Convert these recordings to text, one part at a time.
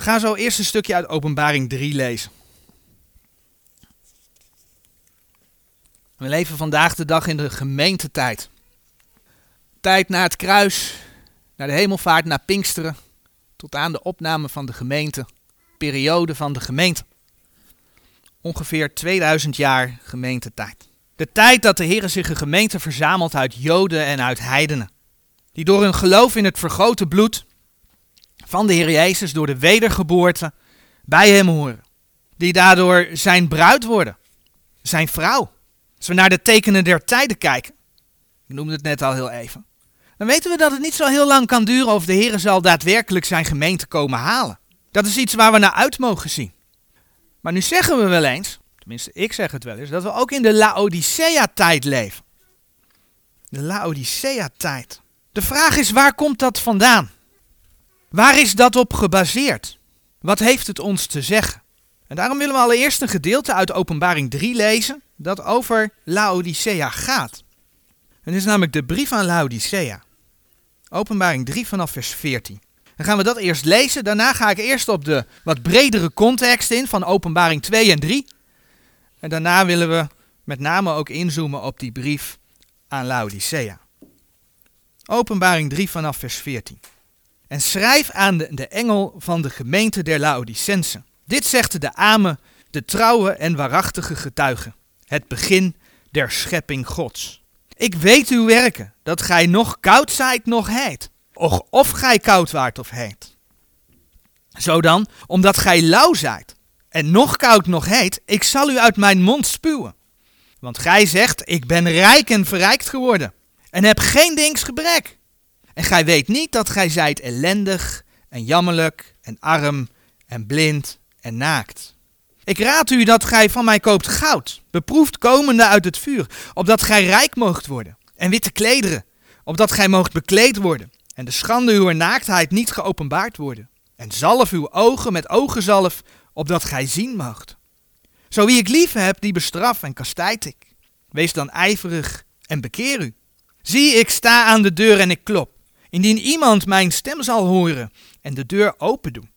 We gaan zo eerst een stukje uit Openbaring 3 lezen. We leven vandaag de dag in de gemeentetijd. Tijd na het kruis, naar de hemelvaart, naar Pinksteren, tot aan de opname van de gemeente, periode van de gemeente. Ongeveer 2000 jaar gemeentetijd. De tijd dat de Heer zich een gemeente verzamelt uit Joden en uit heidenen. Die door hun geloof in het vergoten bloed van de Heer Jezus, door de wedergeboorte, bij Hem horen. Die daardoor zijn bruid worden, zijn vrouw. Als we naar de tekenen der tijden kijken, ik noemde het net al heel even, dan weten we dat het niet zo heel lang kan duren of de Heer zal daadwerkelijk zijn gemeente komen halen. Dat is iets waar we naar uit mogen zien. Maar nu zeggen we wel eens, tenminste ik zeg het wel eens, dat we ook in de Laodicea-tijd leven. De Laodicea-tijd. De vraag is, waar komt dat vandaan? Waar is dat op gebaseerd? Wat heeft het ons te zeggen? En daarom willen we allereerst een gedeelte uit Openbaring 3 lezen dat over Laodicea gaat. Het is namelijk de brief aan Laodicea. Openbaring 3 vanaf vers 14. Dan gaan we dat eerst lezen. Daarna ga ik eerst op de wat bredere context in van Openbaring 2 en 3. En daarna willen we met name ook inzoomen op die brief aan Laodicea. Openbaring 3 vanaf vers 14. En schrijf aan de, de engel van de gemeente der Laodicensen. Dit zegt de Ame, de trouwe en waarachtige getuige, het begin der schepping Gods. Ik weet uw werken, dat gij nog koud zijt, nog heet. Och, of gij koud waart of heet. Zo dan, omdat gij lauw zijt, en nog koud nog heet, ik zal u uit mijn mond spuwen. Want gij zegt, ik ben rijk en verrijkt geworden, en heb geen dings gebrek. En gij weet niet dat gij zijt ellendig en jammerlijk en arm en blind en naakt. Ik raad u dat gij van mij koopt goud, beproefd komende uit het vuur, opdat gij rijk moogt worden, en witte klederen, opdat gij moogt bekleed worden, en de schande uw naaktheid niet geopenbaard worden. En zalf uw ogen met ogenzalf, opdat gij zien moogt. Zo wie ik lief heb, die bestraf en kastijd ik. Wees dan ijverig en bekeer u. Zie, ik sta aan de deur en ik klop. Indien iemand mijn stem zal horen en de deur open doen.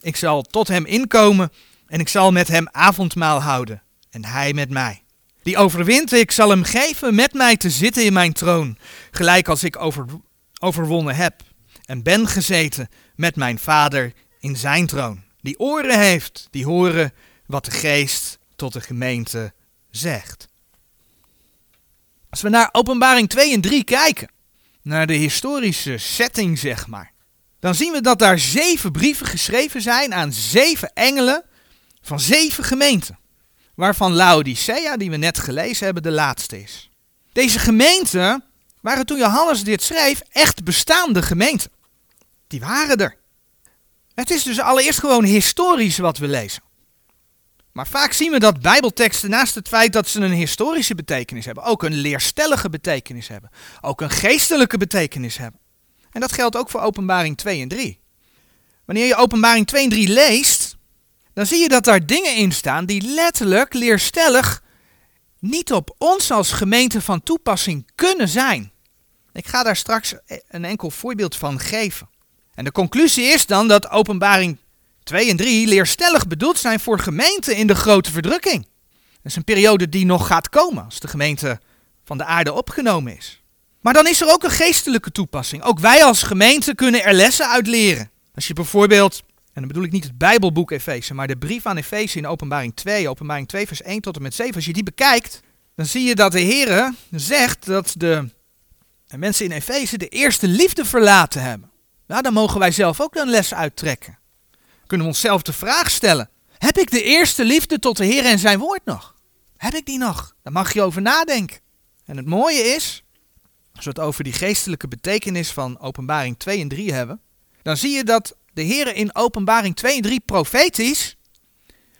Ik zal tot hem inkomen en ik zal met hem avondmaal houden en hij met mij. Die overwint, ik zal hem geven met mij te zitten in mijn troon, gelijk als ik over, overwonnen heb en ben gezeten met mijn vader in zijn troon. Die oren heeft, die horen wat de geest tot de gemeente zegt. Als we naar Openbaring 2 en 3 kijken, naar de historische setting zeg maar, dan zien we dat daar zeven brieven geschreven zijn aan zeven engelen van zeven gemeenten. Waarvan Laodicea, die we net gelezen hebben, de laatste is. Deze gemeenten waren toen Johannes dit schreef echt bestaande gemeenten. Die waren er. Het is dus allereerst gewoon historisch wat we lezen. Maar vaak zien we dat Bijbelteksten naast het feit dat ze een historische betekenis hebben, ook een leerstellige betekenis hebben, ook een geestelijke betekenis hebben. En dat geldt ook voor Openbaring 2 en 3. Wanneer je Openbaring 2 en 3 leest, dan zie je dat daar dingen in staan die letterlijk leerstellig niet op ons als gemeente van toepassing kunnen zijn. Ik ga daar straks een enkel voorbeeld van geven. En de conclusie is dan dat Openbaring 2 en 3 leerstellig bedoeld zijn voor gemeenten in de grote verdrukking. Dat is een periode die nog gaat komen als de gemeente van de aarde opgenomen is. Maar dan is er ook een geestelijke toepassing. Ook wij als gemeente kunnen er lessen uit leren. Als je bijvoorbeeld, en dan bedoel ik niet het Bijbelboek Efeze, maar de brief aan Efeze in Openbaring 2, Openbaring 2 vers 1 tot en met 7, als je die bekijkt, dan zie je dat de Heer zegt dat de mensen in Efeze de eerste liefde verlaten hebben. Nou, dan mogen wij zelf ook een les uittrekken. Kunnen we onszelf de vraag stellen, heb ik de eerste liefde tot de Heer en zijn woord nog? Heb ik die nog? Daar mag je over nadenken. En het mooie is, als we het over die geestelijke betekenis van openbaring 2 en 3 hebben, dan zie je dat de Heer in openbaring 2 en 3 profetisch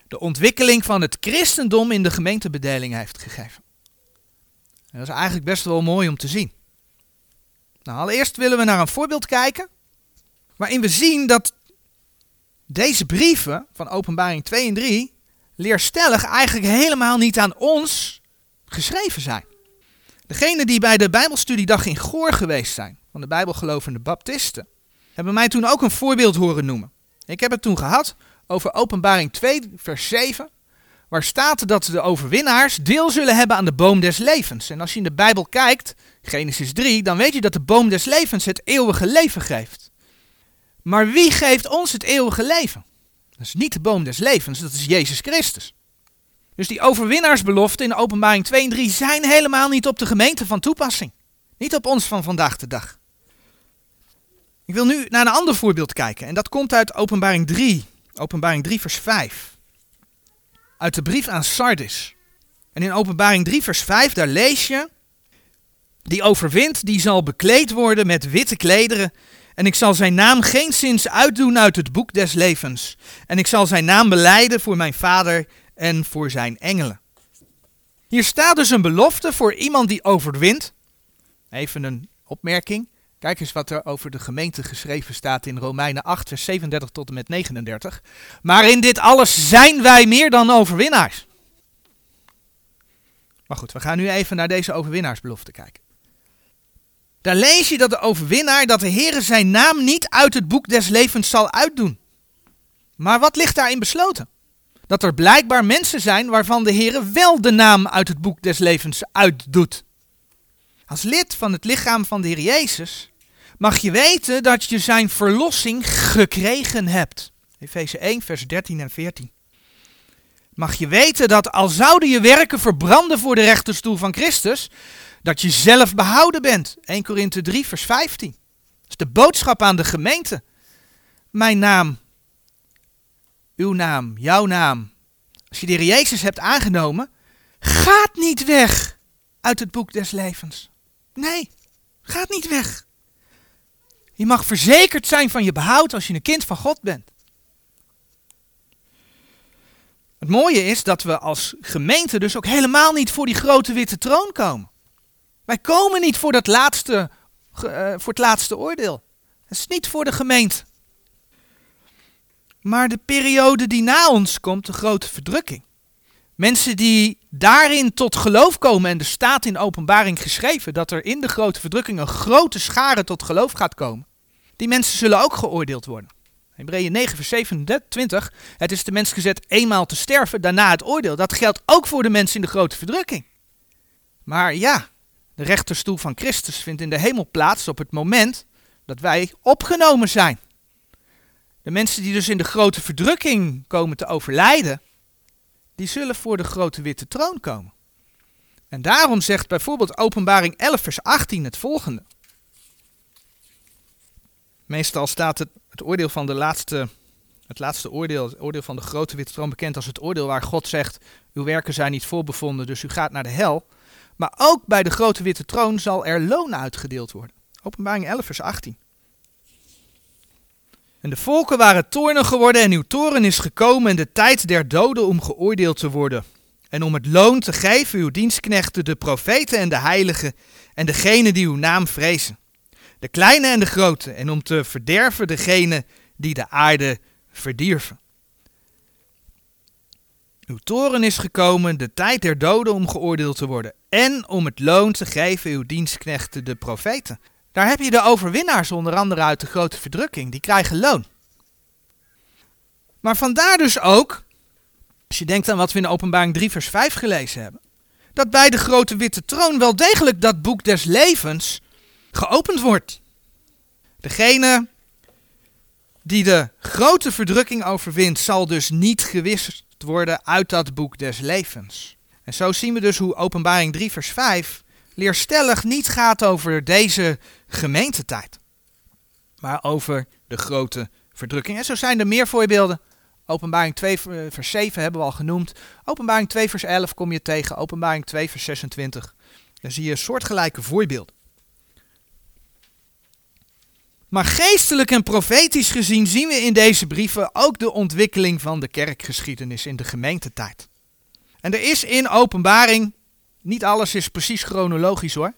de ontwikkeling van het christendom in de gemeentebedeling heeft gegeven. En dat is eigenlijk best wel mooi om te zien. Nou, allereerst willen we naar een voorbeeld kijken, waarin we zien dat deze brieven van openbaring 2 en 3 leerstellig eigenlijk helemaal niet aan ons geschreven zijn. Degenen die bij de Bijbelstudiedag in Goor geweest zijn, van de Bijbelgelovende Baptisten, hebben mij toen ook een voorbeeld horen noemen. Ik heb het toen gehad over Openbaring 2, vers 7, waar staat dat de overwinnaars deel zullen hebben aan de boom des levens. En als je in de Bijbel kijkt, Genesis 3, dan weet je dat de boom des levens het eeuwige leven geeft. Maar wie geeft ons het eeuwige leven? Dat is niet de boom des levens, dat is Jezus Christus. Dus die overwinnaarsbeloften in openbaring 2 en 3 zijn helemaal niet op de gemeente van toepassing. Niet op ons van vandaag de dag. Ik wil nu naar een ander voorbeeld kijken en dat komt uit openbaring 3. Openbaring 3 vers 5. Uit de brief aan Sardis. En in openbaring 3 vers 5 daar lees je... Die overwint, die zal bekleed worden met witte klederen en ik zal zijn naam geen zins uitdoen uit het boek des levens. En ik zal zijn naam beleiden voor mijn vader en voor zijn engelen. Hier staat dus een belofte voor iemand die overwint. Even een opmerking. Kijk eens wat er over de gemeente geschreven staat in Romeinen 8, vers 37 tot en met 39. Maar in dit alles zijn wij meer dan overwinnaars. Maar goed, we gaan nu even naar deze overwinnaarsbelofte kijken. Daar lees je dat de overwinnaar, dat de Heere zijn naam niet uit het boek des levens zal uitdoen. Maar wat ligt daarin besloten? Dat er blijkbaar mensen zijn waarvan de Heere wel de naam uit het boek des levens uitdoet. Als lid van het lichaam van de Heer Jezus mag je weten dat je zijn verlossing gekregen hebt. Efeze 1, vers 13 en 14. Mag je weten dat al zouden je werken verbranden voor de rechterstoel van Christus, dat je zelf behouden bent. 1 Korinthe 3, vers 15. Dat is de boodschap aan de gemeente. Mijn naam, uw naam, jouw naam. Als je de Heer Jezus hebt aangenomen, gaat niet weg uit het boek des levens. Nee, gaat niet weg. Je mag verzekerd zijn van je behoud als je een kind van God bent. Het mooie is dat we als gemeente dus ook helemaal niet voor die grote witte troon komen. Wij komen niet voor, dat laatste, uh, voor het laatste oordeel. Het is niet voor de gemeente. Maar de periode die na ons komt, de grote verdrukking. Mensen die daarin tot geloof komen, en er staat in openbaring geschreven dat er in de grote verdrukking een grote schare tot geloof gaat komen. Die mensen zullen ook geoordeeld worden. Hebreeën 9 vers 27, het is de mens gezet eenmaal te sterven, daarna het oordeel. Dat geldt ook voor de mensen in de grote verdrukking. Maar ja, de rechterstoel van Christus vindt in de hemel plaats op het moment dat wij opgenomen zijn. De mensen die dus in de grote verdrukking komen te overlijden, die zullen voor de grote witte troon komen. En daarom zegt bijvoorbeeld Openbaring 11, vers 18 het volgende. Meestal staat het, het oordeel van de laatste, het laatste oordeel, het oordeel van de grote witte troon bekend als het oordeel waar God zegt, uw werken zijn niet voorbevonden, dus u gaat naar de hel. Maar ook bij de grote witte troon zal er loon uitgedeeld worden. Openbaring 11, vers 18. En de volken waren toornig geworden en uw toren is gekomen in de tijd der doden om geoordeeld te worden. En om het loon te geven uw dienstknechten, de profeten en de heiligen en degenen die uw naam vrezen. De kleine en de grote en om te verderven degenen die de aarde verdierven. Uw toren is gekomen, de tijd der doden om geoordeeld te worden. En om het loon te geven uw dienstknechten, de profeten. Daar heb je de overwinnaars, onder andere uit de grote verdrukking. Die krijgen loon. Maar vandaar dus ook, als je denkt aan wat we in openbaring 3 vers 5 gelezen hebben. Dat bij de grote witte troon wel degelijk dat boek des levens geopend wordt. Degene die de grote verdrukking overwint, zal dus niet gewist worden uit dat boek des levens. En zo zien we dus hoe Openbaring 3, vers 5 leerstellig niet gaat over deze gemeentetijd, maar over de grote verdrukking. En zo zijn er meer voorbeelden. Openbaring 2, vers 7 hebben we al genoemd. Openbaring 2, vers 11 kom je tegen. Openbaring 2, vers 26. Daar zie je soortgelijke voorbeelden. Maar geestelijk en profetisch gezien zien we in deze brieven ook de ontwikkeling van de kerkgeschiedenis in de gemeentetijd. En er is in openbaring, niet alles is precies chronologisch hoor.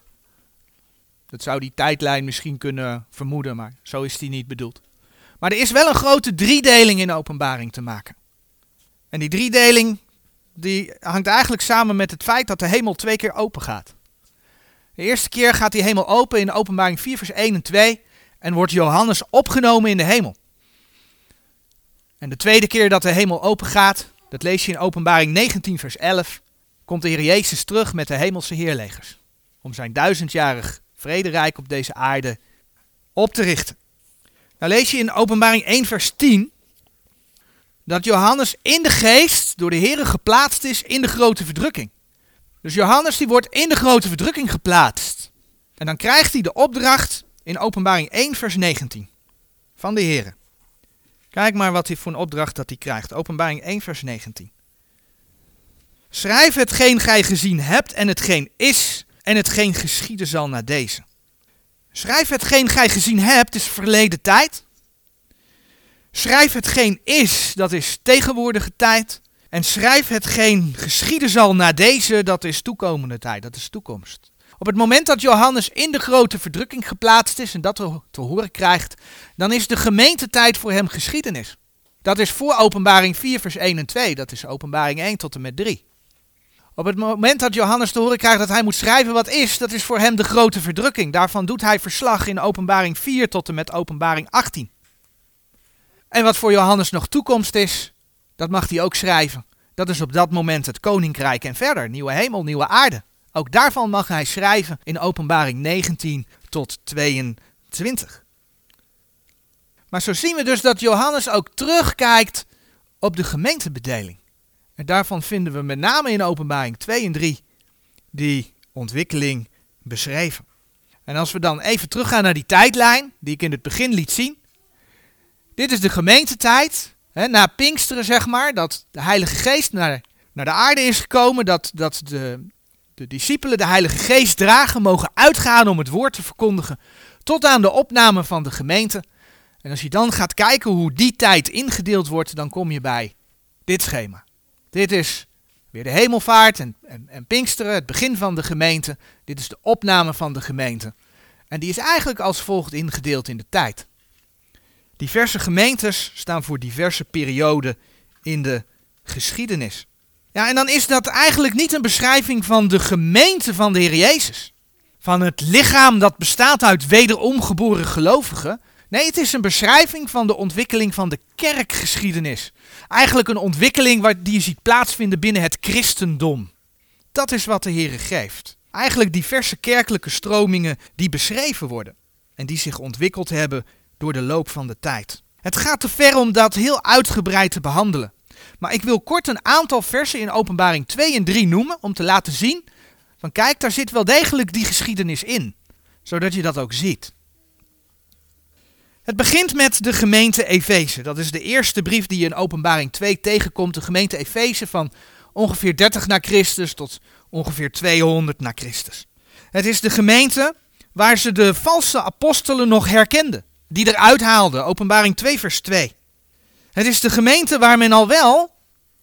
Dat zou die tijdlijn misschien kunnen vermoeden, maar zo is die niet bedoeld. Maar er is wel een grote driedeling in openbaring te maken. En die driedeling die hangt eigenlijk samen met het feit dat de hemel twee keer open gaat. De eerste keer gaat die hemel open in openbaring 4 vers 1 en 2 en wordt Johannes opgenomen in de hemel. En de tweede keer dat de hemel open gaat, dat lees je in Openbaring 19, vers 11, komt de Heer Jezus terug met de hemelse heerlegers. Om zijn duizendjarig vrederijk op deze aarde op te richten. Nou lees je in Openbaring 1, vers 10 dat Johannes in de geest door de Heer geplaatst is in de grote verdrukking. Dus Johannes die wordt in de grote verdrukking geplaatst. En dan krijgt hij de opdracht in Openbaring 1, vers 19 van de Heer. Kijk maar wat hij voor een opdracht dat hij krijgt. Openbaring 1, vers 19. Schrijf hetgeen gij gezien hebt en hetgeen is en hetgeen geschieden zal na deze. Schrijf hetgeen gij gezien hebt, is verleden tijd. Schrijf hetgeen is, dat is tegenwoordige tijd. En schrijf hetgeen geschieden zal na deze, dat is toekomende tijd, dat is toekomst. Op het moment dat Johannes in de grote verdrukking geplaatst is en dat te horen krijgt, dan is de gemeentetijd voor hem geschiedenis. Dat is voor openbaring 4 vers 1 en 2, dat is openbaring 1 tot en met 3. Op het moment dat Johannes te horen krijgt dat hij moet schrijven wat is, dat is voor hem de grote verdrukking. Daarvan doet hij verslag in openbaring 4 tot en met openbaring 18. En wat voor Johannes nog toekomst is, dat mag hij ook schrijven. Dat is op dat moment het koninkrijk en verder, nieuwe hemel, nieuwe aarde. Ook daarvan mag hij schrijven in Openbaring 19 tot 22. Maar zo zien we dus dat Johannes ook terugkijkt op de gemeentebedeling. En daarvan vinden we met name in Openbaring 2 en 3 die ontwikkeling beschreven. En als we dan even teruggaan naar die tijdlijn die ik in het begin liet zien. Dit is de gemeentetijd, hè, na Pinksteren zeg maar, dat de Heilige Geest naar, naar de aarde is gekomen, dat, dat de, de discipelen de Heilige Geest dragen, mogen uitgaan om het woord te verkondigen, tot aan de opname van de gemeente. En als je dan gaat kijken hoe die tijd ingedeeld wordt, dan kom je bij dit schema. Dit is weer de hemelvaart en, en, en Pinksteren, het begin van de gemeente. Dit is de opname van de gemeente. En die is eigenlijk als volgt ingedeeld in de tijd. Diverse gemeentes staan voor diverse perioden in de geschiedenis. Ja, en dan is dat eigenlijk niet een beschrijving van de gemeente van de Heer Jezus. Van het lichaam dat bestaat uit wederom geboren gelovigen. Nee, het is een beschrijving van de ontwikkeling van de kerkgeschiedenis. Eigenlijk een ontwikkeling die je ziet plaatsvinden binnen het christendom. Dat is wat de Heer geeft. Eigenlijk diverse kerkelijke stromingen die beschreven worden. En die zich ontwikkeld hebben door de loop van de tijd. Het gaat te ver om dat heel uitgebreid te behandelen. Maar ik wil kort een aantal versen in Openbaring 2 en 3 noemen om te laten zien van kijk, daar zit wel degelijk die geschiedenis in, zodat je dat ook ziet. Het begint met de gemeente Efeze. Dat is de eerste brief die je in Openbaring 2 tegenkomt. De gemeente Efeze van ongeveer 30 na Christus tot ongeveer 200 na Christus. Het is de gemeente waar ze de valse apostelen nog herkenden. Die eruit haalden. Openbaring 2 vers 2. Het is de gemeente waar men al wel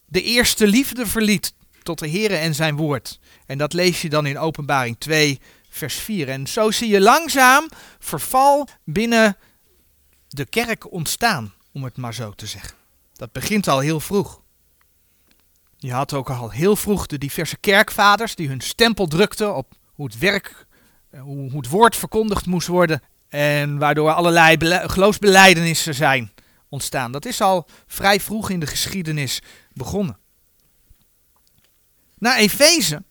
de eerste liefde verliet tot de Here en zijn woord. En dat lees je dan in Openbaring 2, vers 4. En zo zie je langzaam verval binnen de kerk ontstaan, om het maar zo te zeggen. Dat begint al heel vroeg. Je had ook al heel vroeg de diverse kerkvaders die hun stempel drukten op hoe het werk, eh, hoe het woord verkondigd moest worden. En waardoor allerlei geloofsbelijdenissen zijn ontstaan. Dat is al vrij vroeg in de geschiedenis begonnen. Na Efeze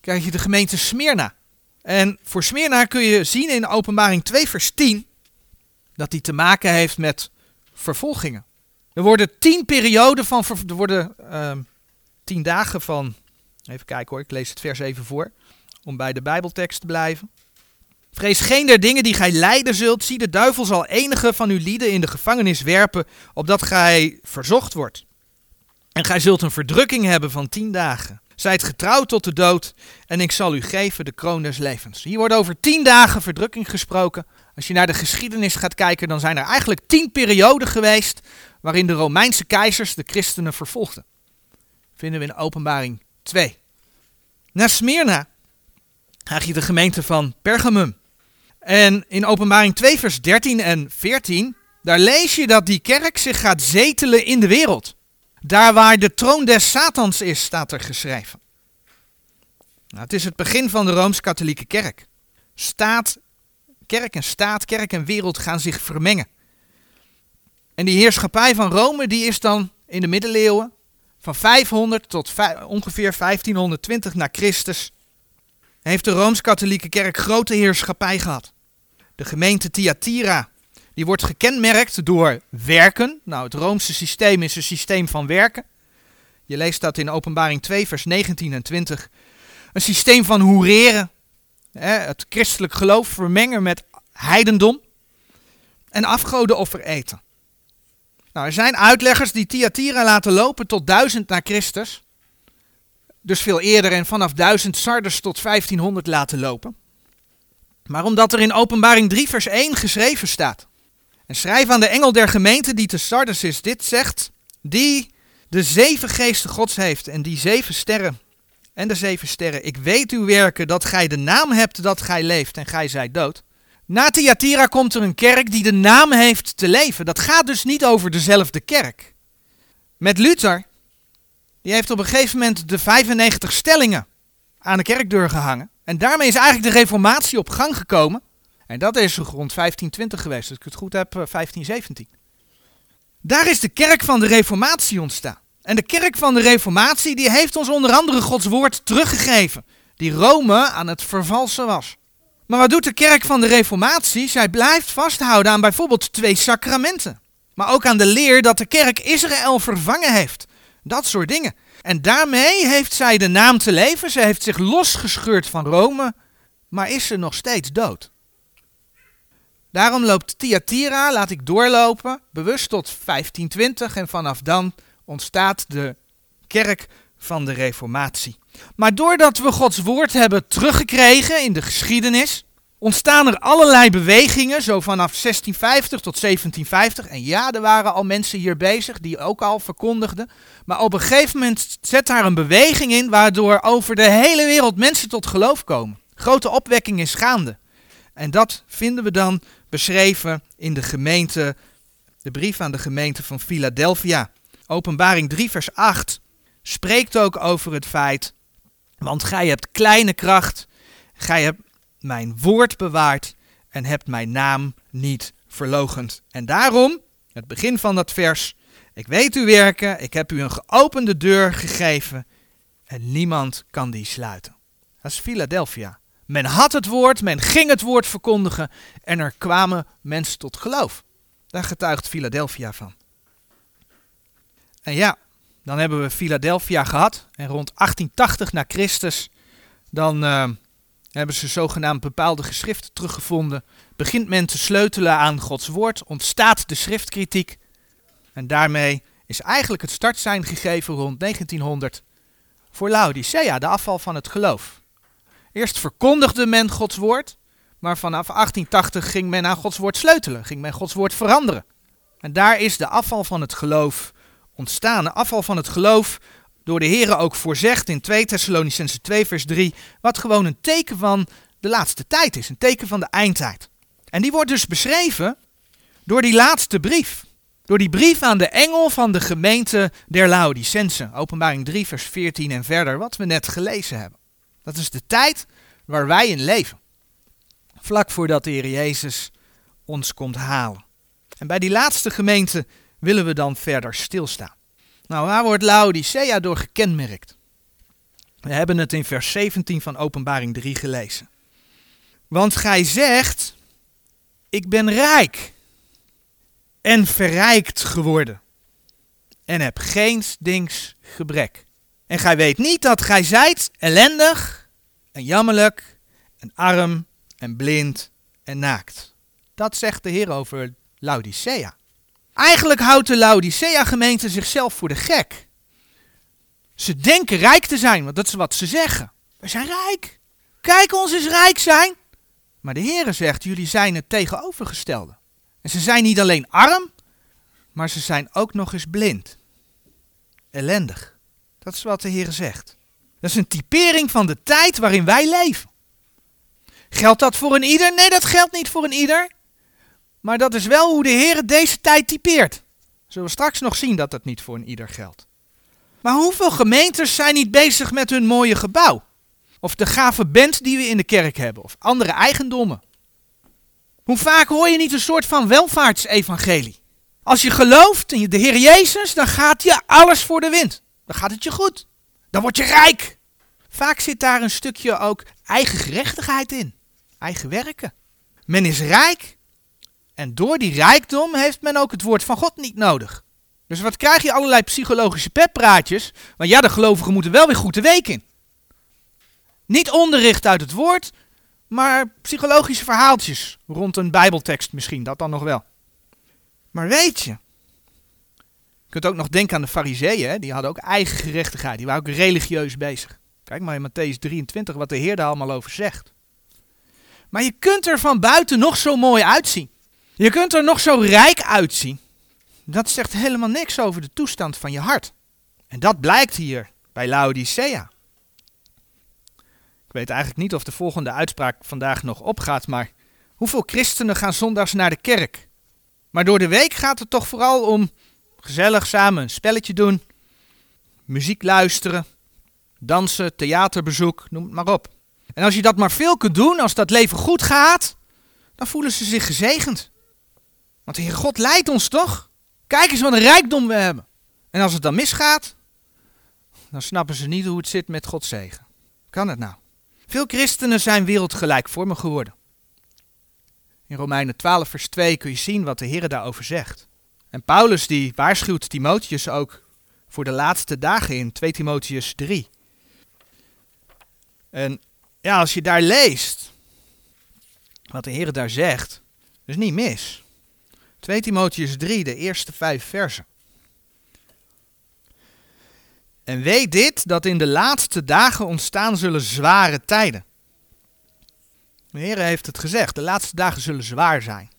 krijg je de gemeente Smyrna. En voor Smyrna kun je zien in openbaring 2 vers 10 dat die te maken heeft met vervolgingen. Er worden tien perioden van, er worden uh, tien dagen van, even kijken hoor, ik lees het vers even voor, om bij de Bijbeltekst te blijven. Vrees geen der dingen die gij lijden zult. Zie, de duivel zal enige van uw lieden in de gevangenis werpen, opdat gij verzocht wordt. En gij zult een verdrukking hebben van tien dagen. Zijt getrouwd tot de dood, en ik zal u geven de kroon des levens. Hier wordt over tien dagen verdrukking gesproken. Als je naar de geschiedenis gaat kijken, dan zijn er eigenlijk tien perioden geweest waarin de Romeinse keizers de christenen vervolgden. Vinden we in openbaring 2. Na Smyrna krijg je de gemeente van Pergamum. En in Openbaring 2, vers 13 en 14, daar lees je dat die kerk zich gaat zetelen in de wereld. Daar waar de troon des Satans is, staat er geschreven. Nou, het is het begin van de Rooms-Katholieke Kerk. Staat, kerk en staat, kerk en wereld gaan zich vermengen. En die heerschappij van Rome die is dan in de middeleeuwen van 500 tot ongeveer 1520 na Christus heeft de Rooms-Katholieke Kerk grote heerschappij gehad. De gemeente Thyatira die wordt gekenmerkt door werken. Nou, het Roomse systeem is een systeem van werken. Je leest dat in Openbaring 2, vers 19 en 20. Een systeem van hoereren. Het christelijk geloof vermengen met heidendom. En afgodenoffer eten. Nou, er zijn uitleggers die Thyatira laten lopen tot 1000 na Christus. Dus veel eerder en vanaf 1000 Sardes tot 1500 laten lopen. Maar omdat er in Openbaring 3 vers 1 geschreven staat. En schrijf aan de engel der gemeente die te Sardes is dit zegt. Die de zeven geesten gods heeft en die zeven sterren. En de zeven sterren. Ik weet uw werken dat gij de naam hebt dat gij leeft en gij zijt dood. Na Thyatira komt er een kerk die de naam heeft te leven. Dat gaat dus niet over dezelfde kerk. Met Luther, die heeft op een gegeven moment de 95 stellingen aan de kerkdeur gehangen. En daarmee is eigenlijk de reformatie op gang gekomen. En dat is rond 1520 geweest, als ik het goed heb, 1517. Eh, Daar is de kerk van de reformatie ontstaan. En de kerk van de reformatie die heeft ons onder andere Gods woord teruggegeven. Die Rome aan het vervalsen was. Maar wat doet de kerk van de Reformatie? Zij blijft vasthouden aan bijvoorbeeld twee sacramenten. Maar ook aan de leer dat de kerk Israël vervangen heeft. Dat soort dingen. En daarmee heeft zij de naam te leven. Ze heeft zich losgescheurd van Rome. Maar is ze nog steeds dood. Daarom loopt Thyatira, laat ik doorlopen, bewust tot 1520. En vanaf dan ontstaat de kerk van de Reformatie. Maar doordat we Gods woord hebben teruggekregen in de geschiedenis, ontstaan er allerlei bewegingen, zo vanaf 1650 tot 1750. En ja, er waren al mensen hier bezig die ook al verkondigden. Maar op een gegeven moment zet daar een beweging in waardoor over de hele wereld mensen tot geloof komen. Grote opwekking is gaande. En dat vinden we dan beschreven in de gemeente, de brief aan de gemeente van Philadelphia. Openbaring 3, vers 8 spreekt ook over het feit, want gij hebt kleine kracht, gij hebt mijn woord bewaard en hebt mijn naam niet verlogend. En daarom, het begin van dat vers, ik weet uw werken, ik heb u een geopende deur gegeven en niemand kan die sluiten. Dat is Philadelphia. Men had het woord, men ging het woord verkondigen en er kwamen mensen tot geloof. Daar getuigt Philadelphia van. En ja, dan hebben we Philadelphia gehad. En rond 1880 na Christus, dan uh, hebben ze zogenaamd bepaalde geschriften teruggevonden. Begint men te sleutelen aan Gods woord, ontstaat de schriftkritiek. En daarmee is eigenlijk het startsein gegeven rond 1900 voor Laodicea, de afval van het geloof. Eerst verkondigde men Gods woord, maar vanaf 1880 ging men aan Gods woord sleutelen, ging men Gods woord veranderen. En daar is de afval van het geloof ontstaan. De afval van het geloof door de Here ook voorzegd in 2 Thessalonicense 2 vers 3, wat gewoon een teken van de laatste tijd is, een teken van de eindtijd. En die wordt dus beschreven door die laatste brief. Door die brief aan de engel van de gemeente der Laodicense. Openbaring 3 vers 14 en verder, wat we net gelezen hebben. Dat is de tijd waar wij in leven. Vlak voordat de Heer Jezus ons komt halen. En bij die laatste gemeente willen we dan verder stilstaan. Nou, waar wordt Laodicea door gekenmerkt? We hebben het in vers 17 van Openbaring 3 gelezen. Want gij zegt, ik ben rijk en verrijkt geworden en heb geen dings gebrek. En gij weet niet dat gij zijt ellendig en jammerlijk en arm en blind en naakt. Dat zegt de Heer over Laodicea. Eigenlijk houdt de Laodicea-gemeente zichzelf voor de gek. Ze denken rijk te zijn, want dat is wat ze zeggen. We zijn rijk. Kijk ons eens rijk zijn. Maar de Heere zegt, jullie zijn het tegenovergestelde. En ze zijn niet alleen arm, maar ze zijn ook nog eens blind. Ellendig. Dat is wat de Heere zegt. Dat is een typering van de tijd waarin wij leven. Geldt dat voor een ieder? Nee, dat geldt niet voor een ieder. Maar dat is wel hoe de Heer deze tijd typeert. Zullen we straks nog zien dat dat niet voor een ieder geldt. Maar hoeveel gemeentes zijn niet bezig met hun mooie gebouw? Of de gave band die we in de kerk hebben, of andere eigendommen. Hoe vaak hoor je niet een soort van welvaartsevangelie? Als je gelooft in de Heer Jezus, dan gaat je alles voor de wind. Dan gaat het je goed. Dan word je rijk. Vaak zit daar een stukje ook eigen gerechtigheid in. Eigen werken. Men is rijk. En door die rijkdom heeft men ook het woord van God niet nodig. Dus wat krijg je? Allerlei psychologische peppraatjes. Want ja, de gelovigen moeten wel weer goed de week in. Niet onderricht uit het woord, maar psychologische verhaaltjes rond een bijbeltekst misschien, dat dan nog wel. Maar weet je, je kunt ook nog denken aan de fariseeën, die hadden ook eigen gerechtigheid, die waren ook religieus bezig. Kijk maar in Matthäus 23 wat de Heer daar allemaal over zegt. Maar je kunt er van buiten nog zo mooi uitzien. Je kunt er nog zo rijk uitzien. Dat zegt helemaal niks over de toestand van je hart. En dat blijkt hier bij Laodicea. Ik weet eigenlijk niet of de volgende uitspraak vandaag nog opgaat, maar hoeveel christenen gaan zondags naar de kerk? Maar door de week gaat het toch vooral om gezellig samen een spelletje doen, muziek luisteren, dansen, theaterbezoek, noem het maar op. En als je dat maar veel kunt doen, als dat leven goed gaat, dan voelen ze zich gezegend. Want de Heer God leidt ons toch? Kijk eens wat een rijkdom we hebben. En als het dan misgaat, dan snappen ze niet hoe het zit met Gods zegen. Kan het nou? Veel christenen zijn wereldgelijkvormig geworden. In Romeinen 12 vers 2 kun je zien wat de Heer daarover zegt. En Paulus die waarschuwt Timotheus ook voor de laatste dagen in 2 Timotheus 3. En ja, als je daar leest wat de Heer daar zegt, is niet mis. 2 Timotheus 3, de eerste vijf versen. En weet dit, dat in de laatste dagen ontstaan zullen zware tijden. De Heer heeft het gezegd, de laatste dagen zullen zwaar zijn.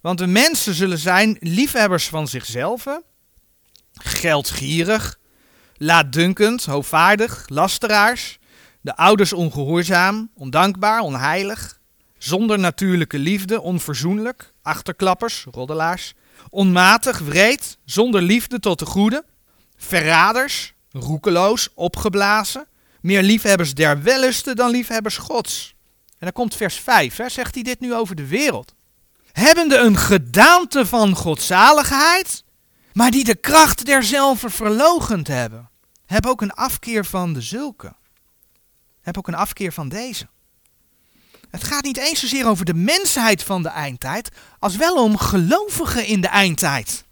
Want de mensen zullen zijn liefhebbers van zichzelf, geldgierig, laatdunkend, hoogvaardig, lasteraars, de ouders ongehoorzaam, ondankbaar, onheilig, zonder natuurlijke liefde, onverzoenlijk, achterklappers, roddelaars, onmatig, wreed, zonder liefde tot de goede, verraders, roekeloos, opgeblazen, meer liefhebbers der wellusten dan liefhebbers gods. En dan komt vers 5, hè, zegt hij dit nu over de wereld. Hebbende een gedaante van godzaligheid, maar die de kracht derzelve verlogend hebben. Heb ook een afkeer van de zulke. Heb ook een afkeer van deze. Het gaat niet eens zozeer over de mensheid van de eindtijd, als wel om gelovigen in de eindtijd.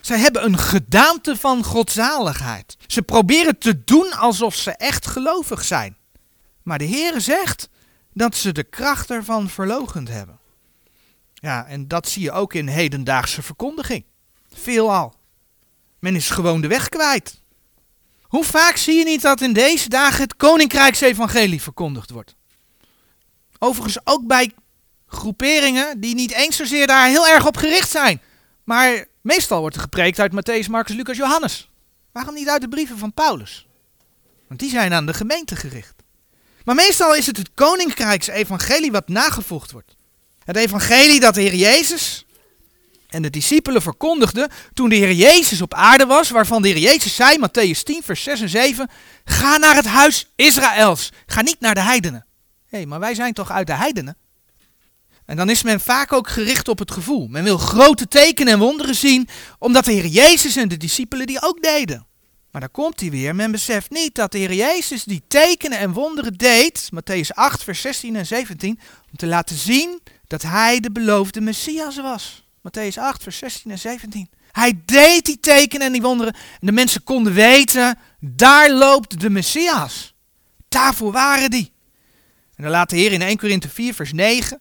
Zij hebben een gedaante van godzaligheid. Ze proberen te doen alsof ze echt gelovig zijn. Maar de Heere zegt dat ze de kracht ervan verlogend hebben. Ja, en dat zie je ook in hedendaagse verkondiging. Veelal. Men is gewoon de weg kwijt. Hoe vaak zie je niet dat in deze dagen het Koninkrijksevangelie verkondigd wordt? Overigens ook bij groeperingen die niet eens zozeer daar heel erg op gericht zijn. Maar meestal wordt er gepreekt uit Matthäus, Marcus, Lucas, Johannes. Waarom niet uit de brieven van Paulus? Want die zijn aan de gemeente gericht. Maar meestal is het het koninkrijksevangelie wat nagevoegd wordt. Het evangelie dat de Heer Jezus en de discipelen verkondigden toen de Heer Jezus op aarde was, waarvan de Heer Jezus zei, Matthäus 10, vers 6 en 7, ga naar het huis Israëls, ga niet naar de heidenen. Hey, maar wij zijn toch uit de heidenen? En dan is men vaak ook gericht op het gevoel. Men wil grote tekenen en wonderen zien, omdat de Heer Jezus en de discipelen die ook deden. Maar dan komt hij weer, men beseft niet dat de Heer Jezus die tekenen en wonderen deed, Matthäus 8, vers 16 en 17, om te laten zien dat hij de beloofde Messias was. Matthäus 8, vers 16 en 17. Hij deed die tekenen en die wonderen en de mensen konden weten, daar loopt de Messias. Daarvoor waren die. En dan laat de Heer in 1 Korinthe 4, vers 9.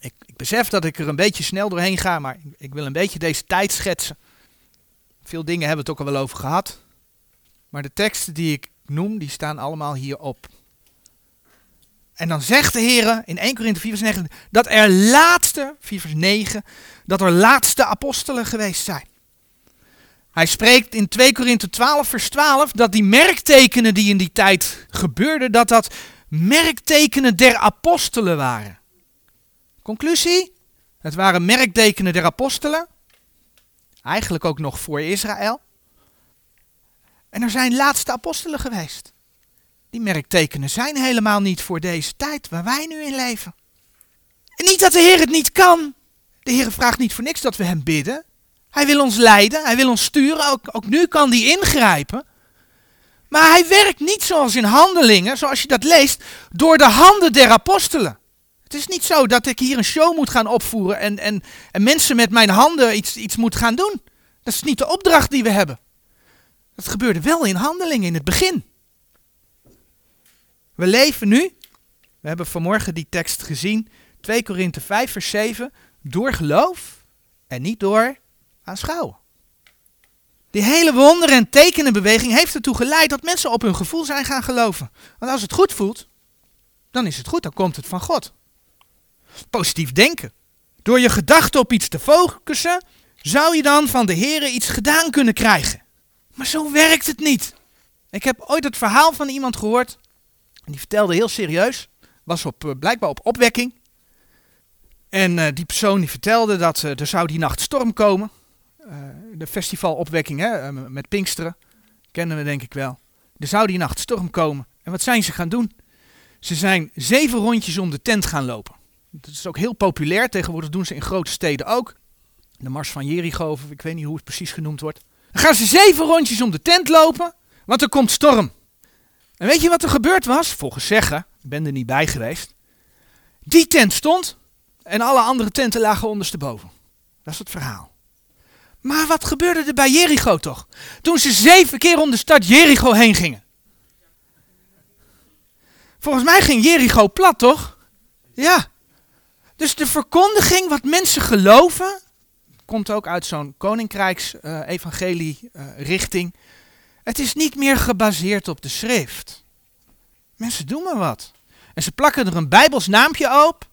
Ik, ik, besef dat ik er een beetje snel doorheen ga, maar ik, wil een beetje deze tijd schetsen. Veel dingen hebben we het ook al wel over gehad. Maar de teksten die ik noem, die staan allemaal hierop. En dan zegt de Heer in 1 Korinthe 4 vers 9 dat er laatste, 4 vers 9, dat er laatste apostelen geweest zijn. Hij spreekt in 2 Korinthe 12 vers 12 dat die merktekenen die in die tijd gebeurden, dat dat merktekenen der apostelen waren. Conclusie? Het waren merktekenen der apostelen. Eigenlijk ook nog voor Israël. En er zijn laatste apostelen geweest. Die merktekenen zijn helemaal niet voor deze tijd waar wij nu in leven. En niet dat de Heer het niet kan. De Heer vraagt niet voor niks dat we hem bidden. Hij wil ons leiden, hij wil ons sturen, ook, ook nu kan hij ingrijpen. Maar hij werkt niet zoals in handelingen, zoals je dat leest, door de handen der apostelen. Het is niet zo dat ik hier een show moet gaan opvoeren en, en, en mensen met mijn handen iets, iets moet gaan doen. Dat is niet de opdracht die we hebben. Dat gebeurde wel in handelingen in het begin. We leven nu, we hebben vanmorgen die tekst gezien, 2 Korinthe 5 vers 7, door geloof en niet door aanschouwen. Die hele wonder- en tekenenbeweging heeft ertoe geleid dat mensen op hun gevoel zijn gaan geloven. Want als het goed voelt, dan is het goed, dan komt het van God. Positief denken. Door je gedachten op iets te focussen, zou je dan van de Heer iets gedaan kunnen krijgen. Maar zo werkt het niet. Ik heb ooit het verhaal van iemand gehoord, en die vertelde heel serieus, was op, eh, blijkbaar op opwekking. En uh, die persoon die vertelde dat uh, er zou die nacht storm komen. Uh, de festivalopwekking hè, met Pinksteren, kennen we denk ik wel. Er zou die nacht storm komen. En wat zijn ze gaan doen? Ze zijn zeven rondjes om de tent gaan lopen. Dat is ook heel populair. Tegenwoordig doen ze in grote steden ook. De Mars van Jericho, of ik weet niet hoe het precies genoemd wordt. Dan gaan ze zeven rondjes om de tent lopen, want er komt storm. En weet je wat er gebeurd was? Volgens zeggen, ik ben er niet bij geweest. Die tent stond en alle andere tenten lagen ondersteboven. Dat is het verhaal. Maar wat gebeurde er bij Jericho toch? Toen ze zeven keer om de stad Jericho heen gingen. Volgens mij ging Jericho plat, toch? Ja. Dus de verkondiging, wat mensen geloven, komt ook uit zo'n koninkrijks-evangelie-richting. Uh, het is niet meer gebaseerd op de schrift. Mensen doen maar wat. En ze plakken er een bijbels naampje op.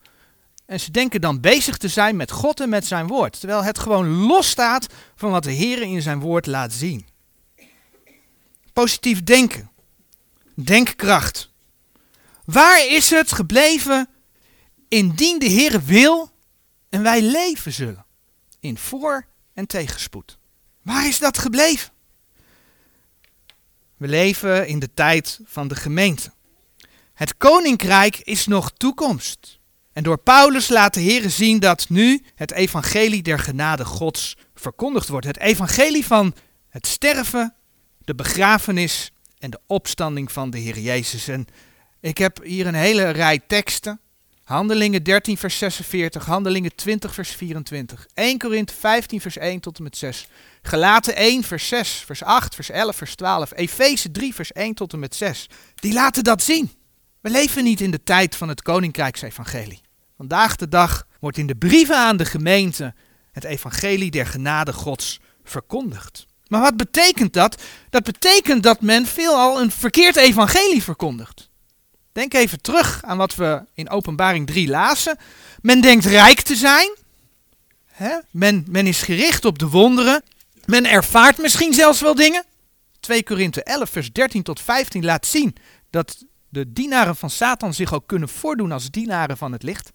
En ze denken dan bezig te zijn met God en met zijn woord. Terwijl het gewoon los staat van wat de Heer in zijn woord laat zien. Positief denken. Denkkracht. Waar is het gebleven indien de Heer wil en wij leven zullen? In voor- en tegenspoed. Waar is dat gebleven? We leven in de tijd van de gemeente. Het koninkrijk is nog toekomst. En door Paulus laat de Heer zien dat nu het evangelie der genade Gods verkondigd wordt. Het evangelie van het sterven, de begrafenis en de opstanding van de Heer Jezus. En ik heb hier een hele rij teksten. Handelingen 13 vers 46, Handelingen 20 vers 24, 1 Korinthe 15 vers 1 tot en met 6, Gelaten 1 vers 6, vers 8, vers 11, vers 12, Efeze 3 vers 1 tot en met 6. Die laten dat zien. We leven niet in de tijd van het Koninkrijksevangelie. Vandaag de dag wordt in de brieven aan de gemeente het evangelie der genade Gods verkondigd. Maar wat betekent dat? Dat betekent dat men veelal een verkeerd evangelie verkondigt. Denk even terug aan wat we in Openbaring 3 lazen. Men denkt rijk te zijn. Hè? Men, men is gericht op de wonderen. Men ervaart misschien zelfs wel dingen. 2 Korinthe 11, vers 13 tot 15 laat zien dat de dienaren van Satan zich ook kunnen voordoen als dienaren van het licht.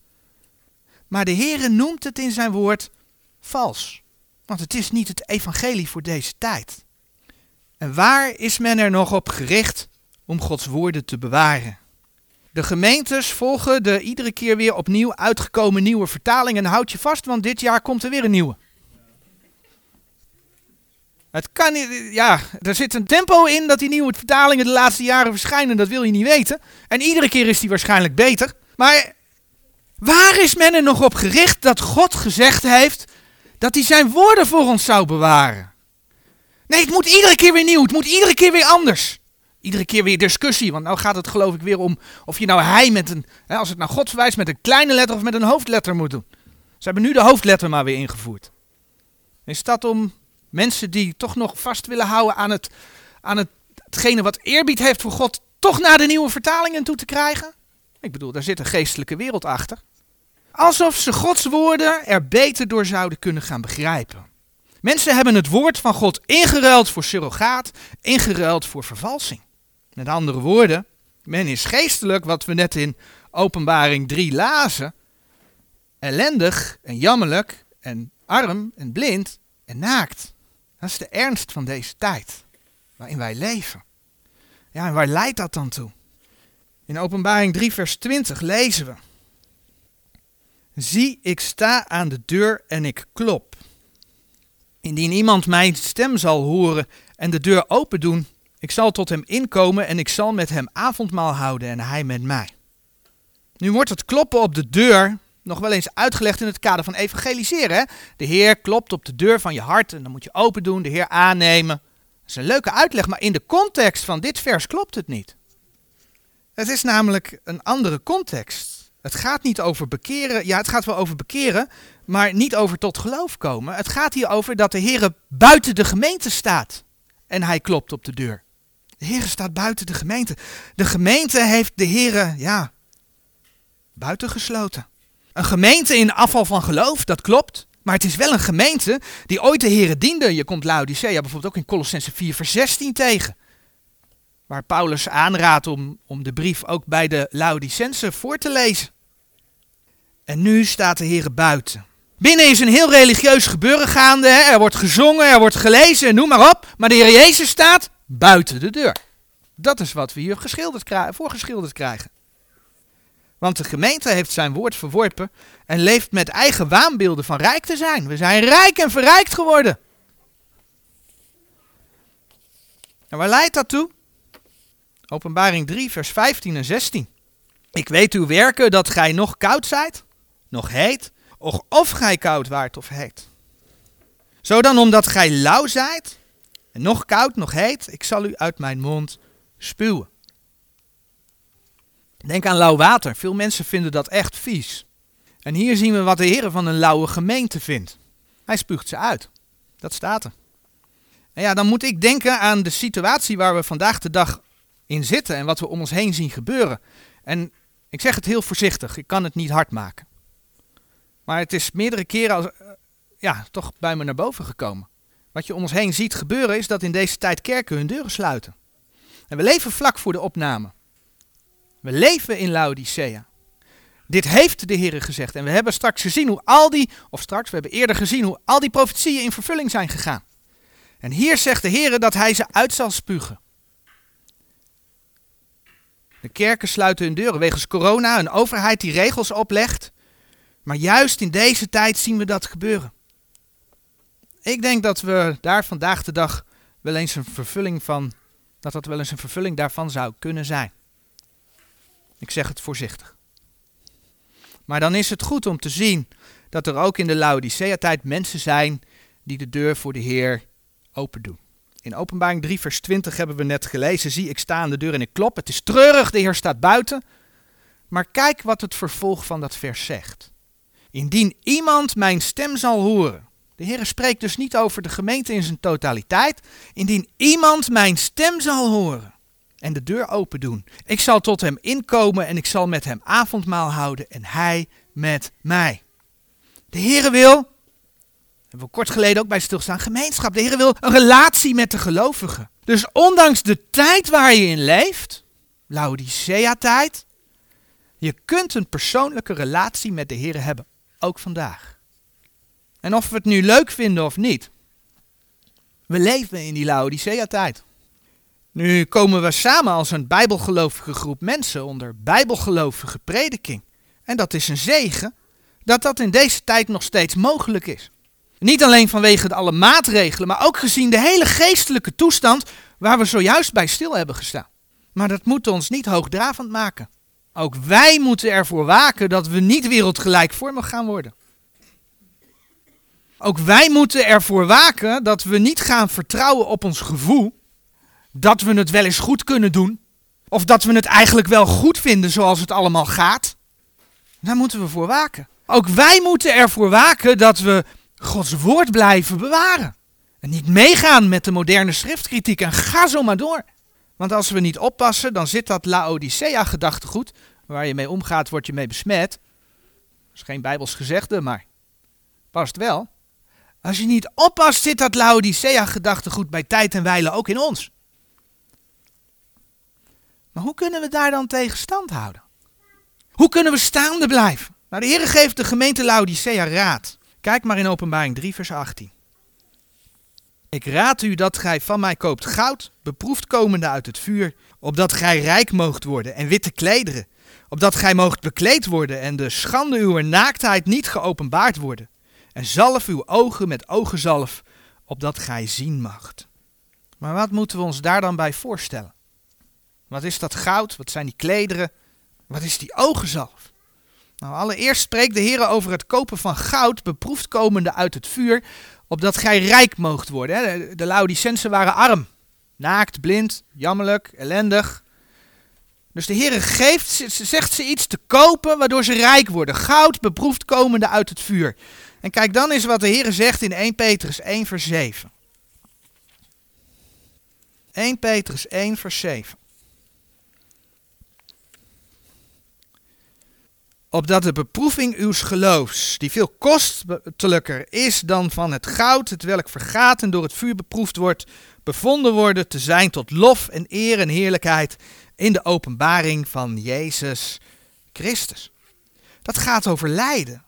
Maar de Heere noemt het in zijn woord vals. Want het is niet het evangelie voor deze tijd. En waar is men er nog op gericht om Gods woorden te bewaren? De gemeentes volgen de iedere keer weer opnieuw uitgekomen nieuwe vertalingen. En houd je vast, want dit jaar komt er weer een nieuwe. Het kan niet, ja, er zit een tempo in dat die nieuwe vertalingen de laatste jaren verschijnen, dat wil je niet weten. En iedere keer is die waarschijnlijk beter. Maar waar is men er nog op gericht dat God gezegd heeft dat hij zijn woorden voor ons zou bewaren? Nee, het moet iedere keer weer nieuw, het moet iedere keer weer anders. Iedere keer weer discussie, want nou gaat het geloof ik weer om of je nou hij met een, hè, als het naar God verwijst, met een kleine letter of met een hoofdletter moet doen. Ze hebben nu de hoofdletter maar weer ingevoerd. Is dat om mensen die toch nog vast willen houden aan, het, aan het, hetgene wat eerbied heeft voor God, toch naar de nieuwe vertalingen toe te krijgen? Ik bedoel, daar zit een geestelijke wereld achter. Alsof ze Gods woorden er beter door zouden kunnen gaan begrijpen. Mensen hebben het woord van God ingeruild voor surrogaat, ingeruild voor vervalsing. Met andere woorden, men is geestelijk, wat we net in Openbaring 3 lazen, ellendig en jammerlijk en arm en blind en naakt. Dat is de ernst van deze tijd waarin wij leven. Ja, en waar leidt dat dan toe? In Openbaring 3, vers 20 lezen we: Zie, ik sta aan de deur en ik klop. Indien iemand mijn stem zal horen en de deur open doen, ik zal tot hem inkomen en ik zal met hem avondmaal houden en hij met mij. Nu wordt het kloppen op de deur nog wel eens uitgelegd in het kader van evangeliseren. De Heer klopt op de deur van je hart en dan moet je open doen, de Heer aannemen. Dat is een leuke uitleg, maar in de context van dit vers klopt het niet. Het is namelijk een andere context. Het gaat niet over bekeren. Ja, het gaat wel over bekeren, maar niet over tot geloof komen. Het gaat hier over dat de Heer buiten de gemeente staat en hij klopt op de deur. De Heer staat buiten de gemeente. De gemeente heeft de Heer, ja, buitengesloten. Een gemeente in afval van geloof, dat klopt. Maar het is wel een gemeente die ooit de Heer diende. Je komt Laodicea bijvoorbeeld ook in Colossense 4 vers 16 tegen. Waar Paulus aanraadt om, om de brief ook bij de Laodicense voor te lezen. En nu staat de Heer buiten. Binnen is een heel religieus gebeuren gaande. Hè? Er wordt gezongen, er wordt gelezen, noem maar op. Maar de Heer Jezus staat buiten de deur. Dat is wat we hier geschilderd voorgeschilderd krijgen. Want de gemeente heeft zijn woord verworpen en leeft met eigen waanbeelden van rijk te zijn. We zijn rijk en verrijkt geworden. En waar leidt dat toe? Openbaring 3, vers 15 en 16. Ik weet uw werken dat gij nog koud zijt, nog heet, och of gij koud waart of heet. Zo dan omdat gij lauw zijt, en nog koud, nog heet, ik zal u uit mijn mond spuwen. Denk aan lauw water. Veel mensen vinden dat echt vies. En hier zien we wat de Heer van een lauwe gemeente vindt. Hij spuugt ze uit. Dat staat er. En ja, dan moet ik denken aan de situatie waar we vandaag de dag in zitten en wat we om ons heen zien gebeuren. En ik zeg het heel voorzichtig, ik kan het niet hard maken. Maar het is meerdere keren als, eh, ja, toch bij me naar boven gekomen. Wat je om ons heen ziet gebeuren is dat in deze tijd kerken hun deuren sluiten. En we leven vlak voor de opname. We leven in Laodicea. Dit heeft de Heer gezegd. En we hebben straks gezien hoe al die, of straks, we hebben eerder gezien hoe al die profetieën in vervulling zijn gegaan. En hier zegt de Heer dat hij ze uit zal spugen. De kerken sluiten hun deuren wegens corona, een overheid die regels oplegt. Maar juist in deze tijd zien we dat gebeuren. Ik denk dat we daar vandaag de dag wel eens een vervulling van, dat dat wel eens een vervulling daarvan zou kunnen zijn. Ik zeg het voorzichtig. Maar dan is het goed om te zien dat er ook in de Laodicea-tijd mensen zijn die de deur voor de Heer open doen. In Openbaring 3, vers 20 hebben we net gelezen: Zie, ik sta aan de deur en ik klop. Het is treurig, de Heer staat buiten. Maar kijk wat het vervolg van dat vers zegt. Indien iemand mijn stem zal horen. De Heer spreekt dus niet over de gemeente in zijn totaliteit. Indien iemand mijn stem zal horen en de deur open doen. Ik zal tot hem inkomen en ik zal met hem avondmaal houden en hij met mij. De Heere wil, hebben we kort geleden ook bij stilstaan, gemeenschap. De Heere wil een relatie met de gelovigen. Dus ondanks de tijd waar je in leeft, Laodicea-tijd, je kunt een persoonlijke relatie met de Heere hebben, ook vandaag. En of we het nu leuk vinden of niet, we leven in die Laodicea-tijd. Nu komen we samen als een bijbelgelovige groep mensen onder bijbelgelovige prediking. En dat is een zegen dat dat in deze tijd nog steeds mogelijk is. Niet alleen vanwege alle maatregelen, maar ook gezien de hele geestelijke toestand waar we zojuist bij stil hebben gestaan. Maar dat moet ons niet hoogdravend maken. Ook wij moeten ervoor waken dat we niet wereldgelijkvormig gaan worden. Ook wij moeten ervoor waken dat we niet gaan vertrouwen op ons gevoel, dat we het wel eens goed kunnen doen. Of dat we het eigenlijk wel goed vinden zoals het allemaal gaat. Daar moeten we voor waken. Ook wij moeten ervoor waken dat we Gods woord blijven bewaren. En niet meegaan met de moderne schriftkritiek en ga zo maar door. Want als we niet oppassen, dan zit dat Laodicea-gedachtegoed, waar je mee omgaat, word je mee besmet. Dat is geen bijbels gezegde, maar past wel. Als je niet oppast, zit dat Laodicea-gedachtegoed bij tijd en wijle ook in ons. Maar hoe kunnen we daar dan tegen stand houden? Hoe kunnen we staande blijven? Nou, de Heer geeft de gemeente Laodicea raad. Kijk maar in openbaring 3 vers 18. Ik raad u dat gij van mij koopt goud, beproefd komende uit het vuur, opdat gij rijk moogt worden en witte klederen, opdat gij moogt bekleed worden en de schande uw naaktheid niet geopenbaard worden. En zalf uw ogen met ogenzalf, opdat gij zien magt. Maar wat moeten we ons daar dan bij voorstellen? Wat is dat goud? Wat zijn die klederen? Wat is die ogenzalf? Nou, allereerst spreekt de Heer over het kopen van goud, beproefd komende uit het vuur, opdat gij rijk moogt worden. De, de Laodicensen waren arm, naakt, blind, jammerlijk, ellendig. Dus de Heer geeft, zegt ze iets te kopen waardoor ze rijk worden. Goud beproefd komende uit het vuur. En kijk dan eens wat de Heer zegt in 1 Petrus 1 vers 7. 1 Petrus 1 vers 7. Opdat de beproeving uw geloofs, die veel kostelijker is dan van het goud, het welk vergaat en door het vuur beproefd wordt, bevonden worden te zijn tot lof en eer en heerlijkheid in de openbaring van Jezus Christus. Dat gaat over lijden.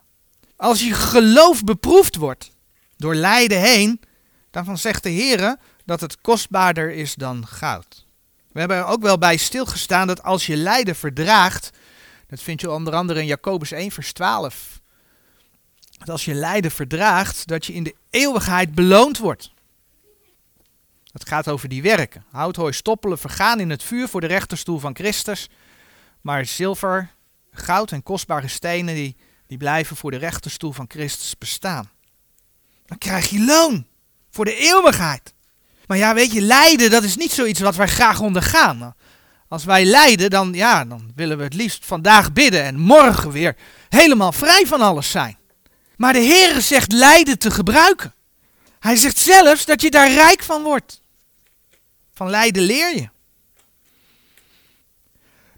Als je geloof beproefd wordt door lijden heen, dan zegt de Heer dat het kostbaarder is dan goud. We hebben er ook wel bij stilgestaan dat als je lijden verdraagt, dat vind je onder andere in Jacobus 1, vers 12. Dat als je lijden verdraagt, dat je in de eeuwigheid beloond wordt. Het gaat over die werken. Hout, hooi, stoppelen vergaan in het vuur voor de rechterstoel van Christus. Maar zilver, goud en kostbare stenen, die, die blijven voor de rechterstoel van Christus bestaan. Dan krijg je loon voor de eeuwigheid. Maar ja, weet je, lijden, dat is niet zoiets wat wij graag ondergaan. Als wij lijden, dan, ja, dan willen we het liefst vandaag bidden en morgen weer helemaal vrij van alles zijn. Maar de Heer zegt lijden te gebruiken. Hij zegt zelfs dat je daar rijk van wordt. Van lijden leer je.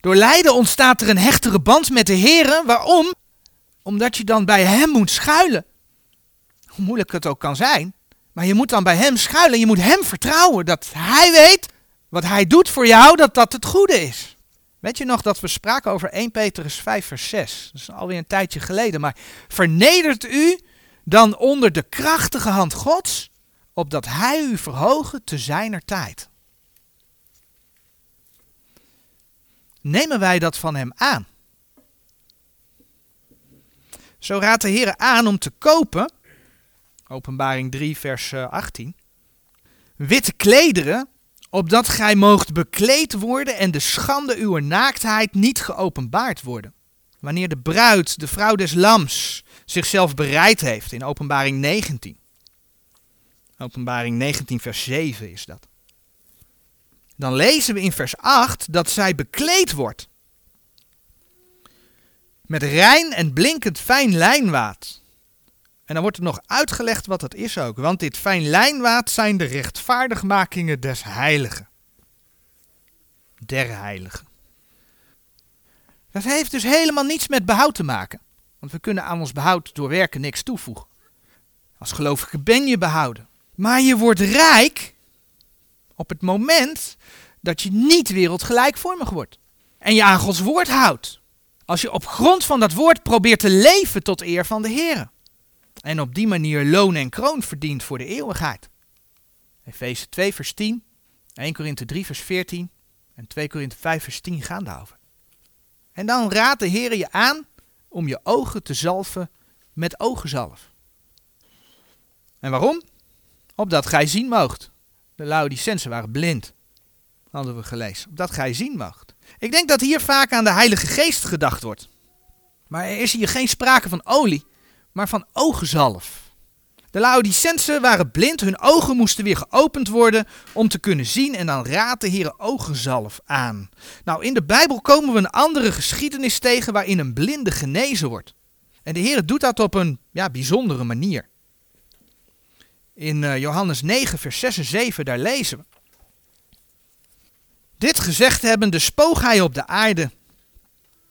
Door lijden ontstaat er een hechtere band met de Heer. Waarom? Omdat je dan bij Hem moet schuilen. Hoe moeilijk het ook kan zijn. Maar je moet dan bij Hem schuilen. Je moet Hem vertrouwen dat Hij weet wat hij doet voor jou, dat dat het goede is. Weet je nog dat we spraken over 1 Petrus 5 vers 6? Dat is alweer een tijdje geleden. Maar vernedert u dan onder de krachtige hand Gods, opdat hij u verhogen te zijner tijd. Nemen wij dat van hem aan? Zo raadt de Heer aan om te kopen, openbaring 3 vers 18, eh, witte klederen opdat gij moogt bekleed worden en de schande uw naaktheid niet geopenbaard worden. Wanneer de bruid, de vrouw des lams, zichzelf bereid heeft in openbaring 19. Openbaring 19 vers 7 is dat. Dan lezen we in vers 8 dat zij bekleed wordt. Met rein en blinkend fijn lijnwaad en dan wordt er nog uitgelegd wat dat is ook. Want dit fijn lijnwaad zijn de rechtvaardigmakingen des heiligen. Der heiligen. Dat heeft dus helemaal niets met behoud te maken. Want we kunnen aan ons behoud door werken niks toevoegen. Als gelovige ben je behouden. Maar je wordt rijk op het moment dat je niet wereldgelijkvormig wordt. En je aan Gods woord houdt. Als je op grond van dat woord probeert te leven tot eer van de Heer en op die manier loon en kroon verdient voor de eeuwigheid. Efeze 2 vers 10, 1 Korinthe 3 vers 14 en 2 Korinthe 5 vers 10 gaan daarover. En dan raadt de Heer je aan om je ogen te zalven met ogenzalf. En waarom? Opdat gij zien moogt. De Laodicensen waren blind, hadden we gelezen. Opdat gij zien moogt. Ik denk dat hier vaak aan de Heilige Geest gedacht wordt. Maar er is hier geen sprake van olie, maar van ogenzalf. De Laodicensen waren blind, hun ogen moesten weer geopend worden om te kunnen zien en dan raadt de Heer ogenzalf aan. Nou, in de Bijbel komen we een andere geschiedenis tegen waarin een blinde genezen wordt. En de Heer doet dat op een ja, bijzondere manier. In uh, Johannes 9, vers 6 en 7, daar lezen we. Dit gezegd hebbende spoog hij op de aarde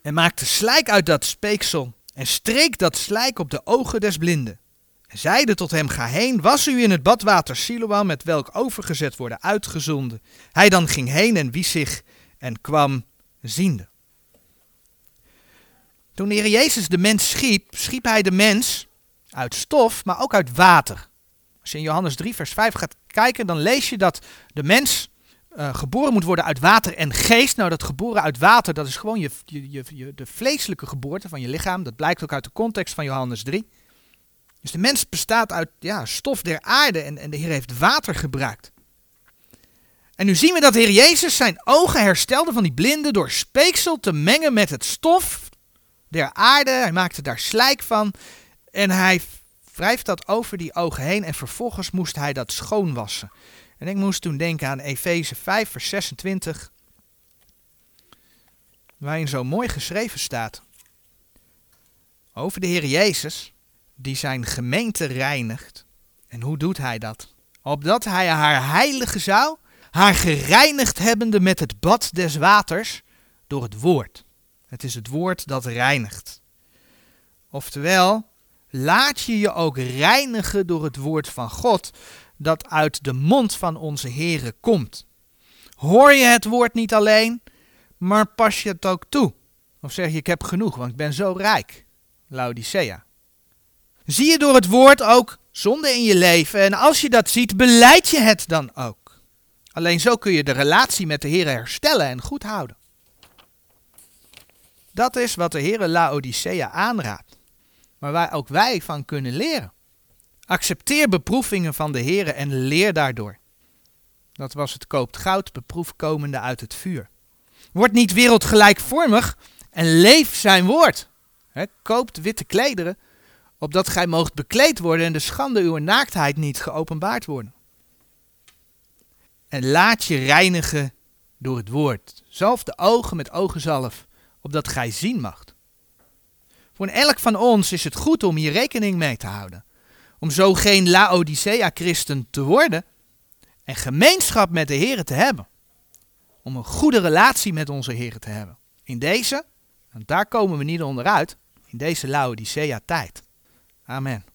en maakte slijk uit dat speeksel en streek dat slijk op de ogen des blinden. En zeide tot hem, ga heen, was u in het badwater Siloam, met welk overgezet worden uitgezonden. Hij dan ging heen en wies zich en kwam ziende. Toen de Heer Jezus de mens schiep, schiep hij de mens uit stof, maar ook uit water. Als je in Johannes 3, vers 5 gaat kijken, dan lees je dat de mens uh, geboren moet worden uit water en geest. Nou, dat geboren uit water, dat is gewoon je, je, je, de vleeselijke geboorte van je lichaam. Dat blijkt ook uit de context van Johannes 3. Dus de mens bestaat uit ja, stof der aarde en, en de Heer heeft water gebruikt. En nu zien we dat de Heer Jezus zijn ogen herstelde van die blinden door speeksel te mengen met het stof der aarde. Hij maakte daar slijk van en hij wrijft dat over die ogen heen en vervolgens moest hij dat schoonwassen. En ik moest toen denken aan Efeze 5, vers 26, waarin zo mooi geschreven staat over de Heer Jezus, die zijn gemeente reinigt. En hoe doet hij dat? Opdat hij haar heilige zou, haar gereinigd hebbende met het bad des waters door het woord. Het is het woord dat reinigt. Oftewel, laat je je ook reinigen door het woord van God, dat uit de mond van onze Here komt. Hoor je het woord niet alleen, maar pas je het ook toe. Of zeg je, ik heb genoeg, want ik ben zo rijk. Laodicea. Zie je door het woord ook zonde in je leven en als je dat ziet, beleid je het dan ook. Alleen zo kun je de relatie met de Heer herstellen en goed houden. Dat is wat de Heer Laodicea aanraadt, maar waar ook wij van kunnen leren. Accepteer beproevingen van de Heer en leer daardoor. Dat was het koopt goud, beproef komende uit het vuur. Word niet wereldgelijkvormig en leef zijn woord. He, koopt witte klederen, opdat gij moogt bekleed worden en de schande uw naaktheid niet geopenbaard worden. En laat je reinigen door het woord. Zalf de ogen met ogenzalf, opdat gij zien macht. Voor elk van ons is het goed om hier rekening mee te houden. Om zo geen Laodicea-christen te worden en gemeenschap met de Heer te hebben. Om een goede relatie met onze Heer te hebben. In deze, en daar komen we niet onderuit, in deze Laodicea-tijd. Amen.